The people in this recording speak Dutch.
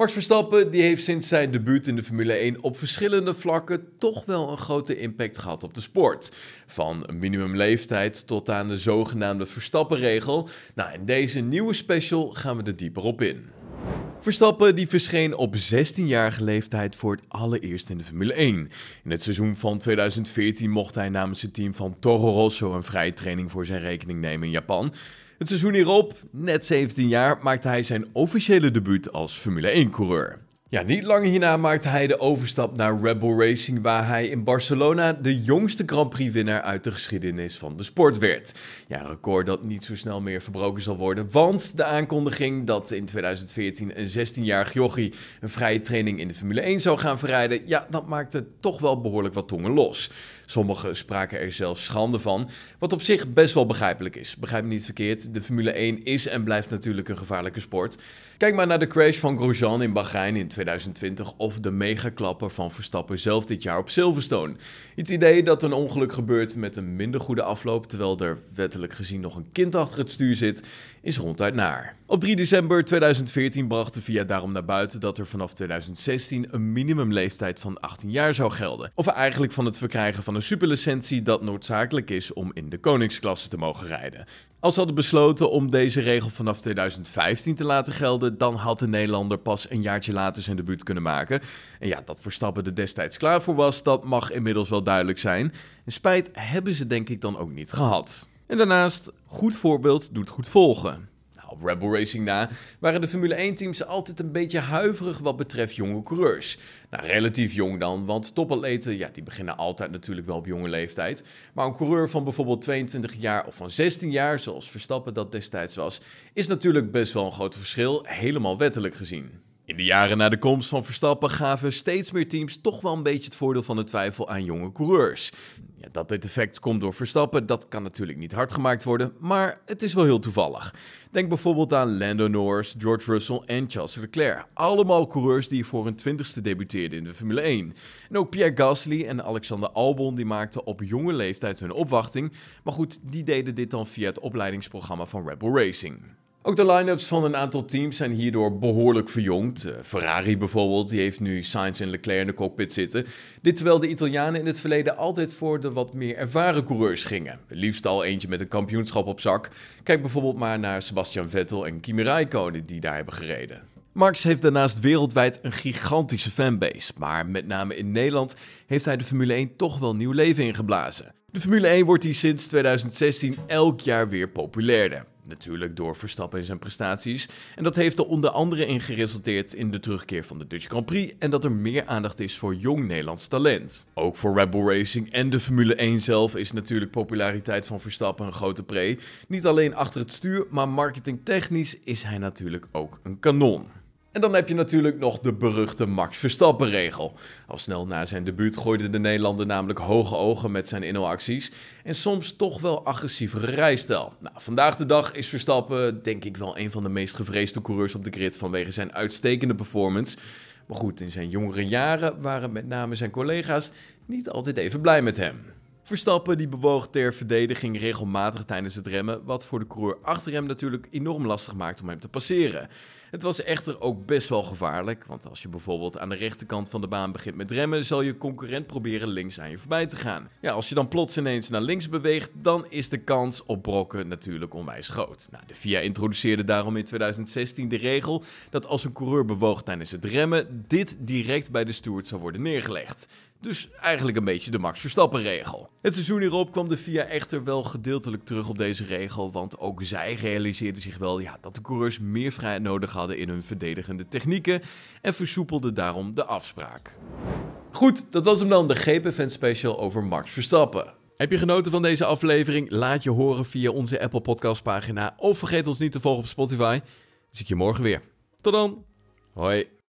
Max Verstappen die heeft sinds zijn debuut in de Formule 1 op verschillende vlakken toch wel een grote impact gehad op de sport. Van minimumleeftijd tot aan de zogenaamde Verstappenregel. Nou, in deze nieuwe special gaan we er dieper op in. Verstappen die verscheen op 16-jarige leeftijd voor het allereerst in de Formule 1. In het seizoen van 2014 mocht hij namens het team van Toro Rosso een vrije training voor zijn rekening nemen in Japan. Het seizoen hierop, net 17 jaar, maakte hij zijn officiële debuut als Formule 1-coureur. Ja, niet lang hierna maakte hij de overstap naar Red Bull Racing, waar hij in Barcelona de jongste Grand Prix-winnaar uit de geschiedenis van de sport werd. Ja, een record dat niet zo snel meer verbroken zal worden, want de aankondiging dat in 2014 een 16-jarig jochie een vrije training in de Formule 1 zou gaan verrijden, ja, dat maakte toch wel behoorlijk wat tongen los. Sommigen spraken er zelfs schande van, wat op zich best wel begrijpelijk is. Begrijp me niet verkeerd, de Formule 1 is en blijft natuurlijk een gevaarlijke sport. Kijk maar naar de crash van Grosjean in Bahrein in 2020 of de megaklapper van Verstappen zelf dit jaar op Silverstone. Het idee dat een ongeluk gebeurt met een minder goede afloop, terwijl er wettelijk gezien nog een kind achter het stuur zit, is ronduit naar. Op 3 december 2014 bracht de VIA daarom naar buiten dat er vanaf 2016 een minimumleeftijd van 18 jaar zou gelden. Of eigenlijk van het verkrijgen van een superlicentie dat noodzakelijk is om in de koningsklasse te mogen rijden. Als ze hadden besloten om deze regel vanaf 2015 te laten gelden, dan had de Nederlander pas een jaartje later zijn debuut kunnen maken. En ja, dat Verstappen er destijds klaar voor was, dat mag inmiddels wel duidelijk zijn. En spijt hebben ze denk ik dan ook niet gehad. En daarnaast, goed voorbeeld doet goed volgen op Red Bull Racing na, waren de Formule 1-teams altijd een beetje huiverig wat betreft jonge coureurs. Nou, relatief jong dan, want topatleten, ja, die beginnen altijd natuurlijk wel op jonge leeftijd. Maar een coureur van bijvoorbeeld 22 jaar of van 16 jaar, zoals Verstappen dat destijds was, is natuurlijk best wel een groot verschil, helemaal wettelijk gezien. In de jaren na de komst van Verstappen gaven steeds meer teams toch wel een beetje het voordeel van de twijfel aan jonge coureurs. Ja, dat dit effect komt door Verstappen, dat kan natuurlijk niet hard gemaakt worden, maar het is wel heel toevallig. Denk bijvoorbeeld aan Lando Norris, George Russell en Charles Leclerc. Allemaal coureurs die voor hun twintigste debuteerden in de Formule 1. En ook Pierre Gasly en Alexander Albon die maakten op jonge leeftijd hun opwachting, maar goed, die deden dit dan via het opleidingsprogramma van Red Bull Racing. Ook de line-ups van een aantal teams zijn hierdoor behoorlijk verjongd. Uh, Ferrari bijvoorbeeld, die heeft nu Sainz en Leclerc in de cockpit zitten. Dit terwijl de Italianen in het verleden altijd voor de wat meer ervaren coureurs gingen. Liefst al eentje met een kampioenschap op zak. Kijk bijvoorbeeld maar naar Sebastian Vettel en Kimi Raikkonen die daar hebben gereden. Max heeft daarnaast wereldwijd een gigantische fanbase, maar met name in Nederland heeft hij de Formule 1 toch wel nieuw leven ingeblazen. De Formule 1 wordt hier sinds 2016 elk jaar weer populairder. Natuurlijk door Verstappen en zijn prestaties. En dat heeft er onder andere in geresulteerd in de terugkeer van de Dutch Grand Prix en dat er meer aandacht is voor jong Nederlands talent. Ook voor Red Bull Racing en de Formule 1 zelf is natuurlijk populariteit van Verstappen een grote pre. Niet alleen achter het stuur, maar marketingtechnisch is hij natuurlijk ook een kanon. En dan heb je natuurlijk nog de beruchte Max Verstappen-regel. Al snel na zijn debuut gooide de Nederlander namelijk hoge ogen met zijn inhaalacties en soms toch wel agressievere rijstijl. Nou, vandaag de dag is Verstappen denk ik wel een van de meest gevreesde coureurs op de grid vanwege zijn uitstekende performance. Maar goed, in zijn jongere jaren waren met name zijn collega's niet altijd even blij met hem. Verstappen die bewoog ter verdediging regelmatig tijdens het remmen, wat voor de coureur achter hem natuurlijk enorm lastig maakt om hem te passeren. Het was echter ook best wel gevaarlijk, want als je bijvoorbeeld aan de rechterkant van de baan begint met remmen, zal je concurrent proberen links aan je voorbij te gaan. Ja, als je dan plots ineens naar links beweegt, dan is de kans op brokken natuurlijk onwijs groot. Nou, de FIA introduceerde daarom in 2016 de regel dat als een coureur bewoog tijdens het remmen, dit direct bij de steward zou worden neergelegd. Dus eigenlijk een beetje de Max Verstappen regel. Het seizoen hierop kwam de FIA echter wel gedeeltelijk terug op deze regel, want ook zij realiseerden zich wel ja, dat de coureurs meer vrijheid nodig hadden in hun verdedigende technieken en versoepelden daarom de afspraak. Goed, dat was hem dan, de GP-fan special over Max Verstappen. Heb je genoten van deze aflevering? Laat je horen via onze Apple Podcast pagina of vergeet ons niet te volgen op Spotify. Zie ik je morgen weer. Tot dan. Hoi.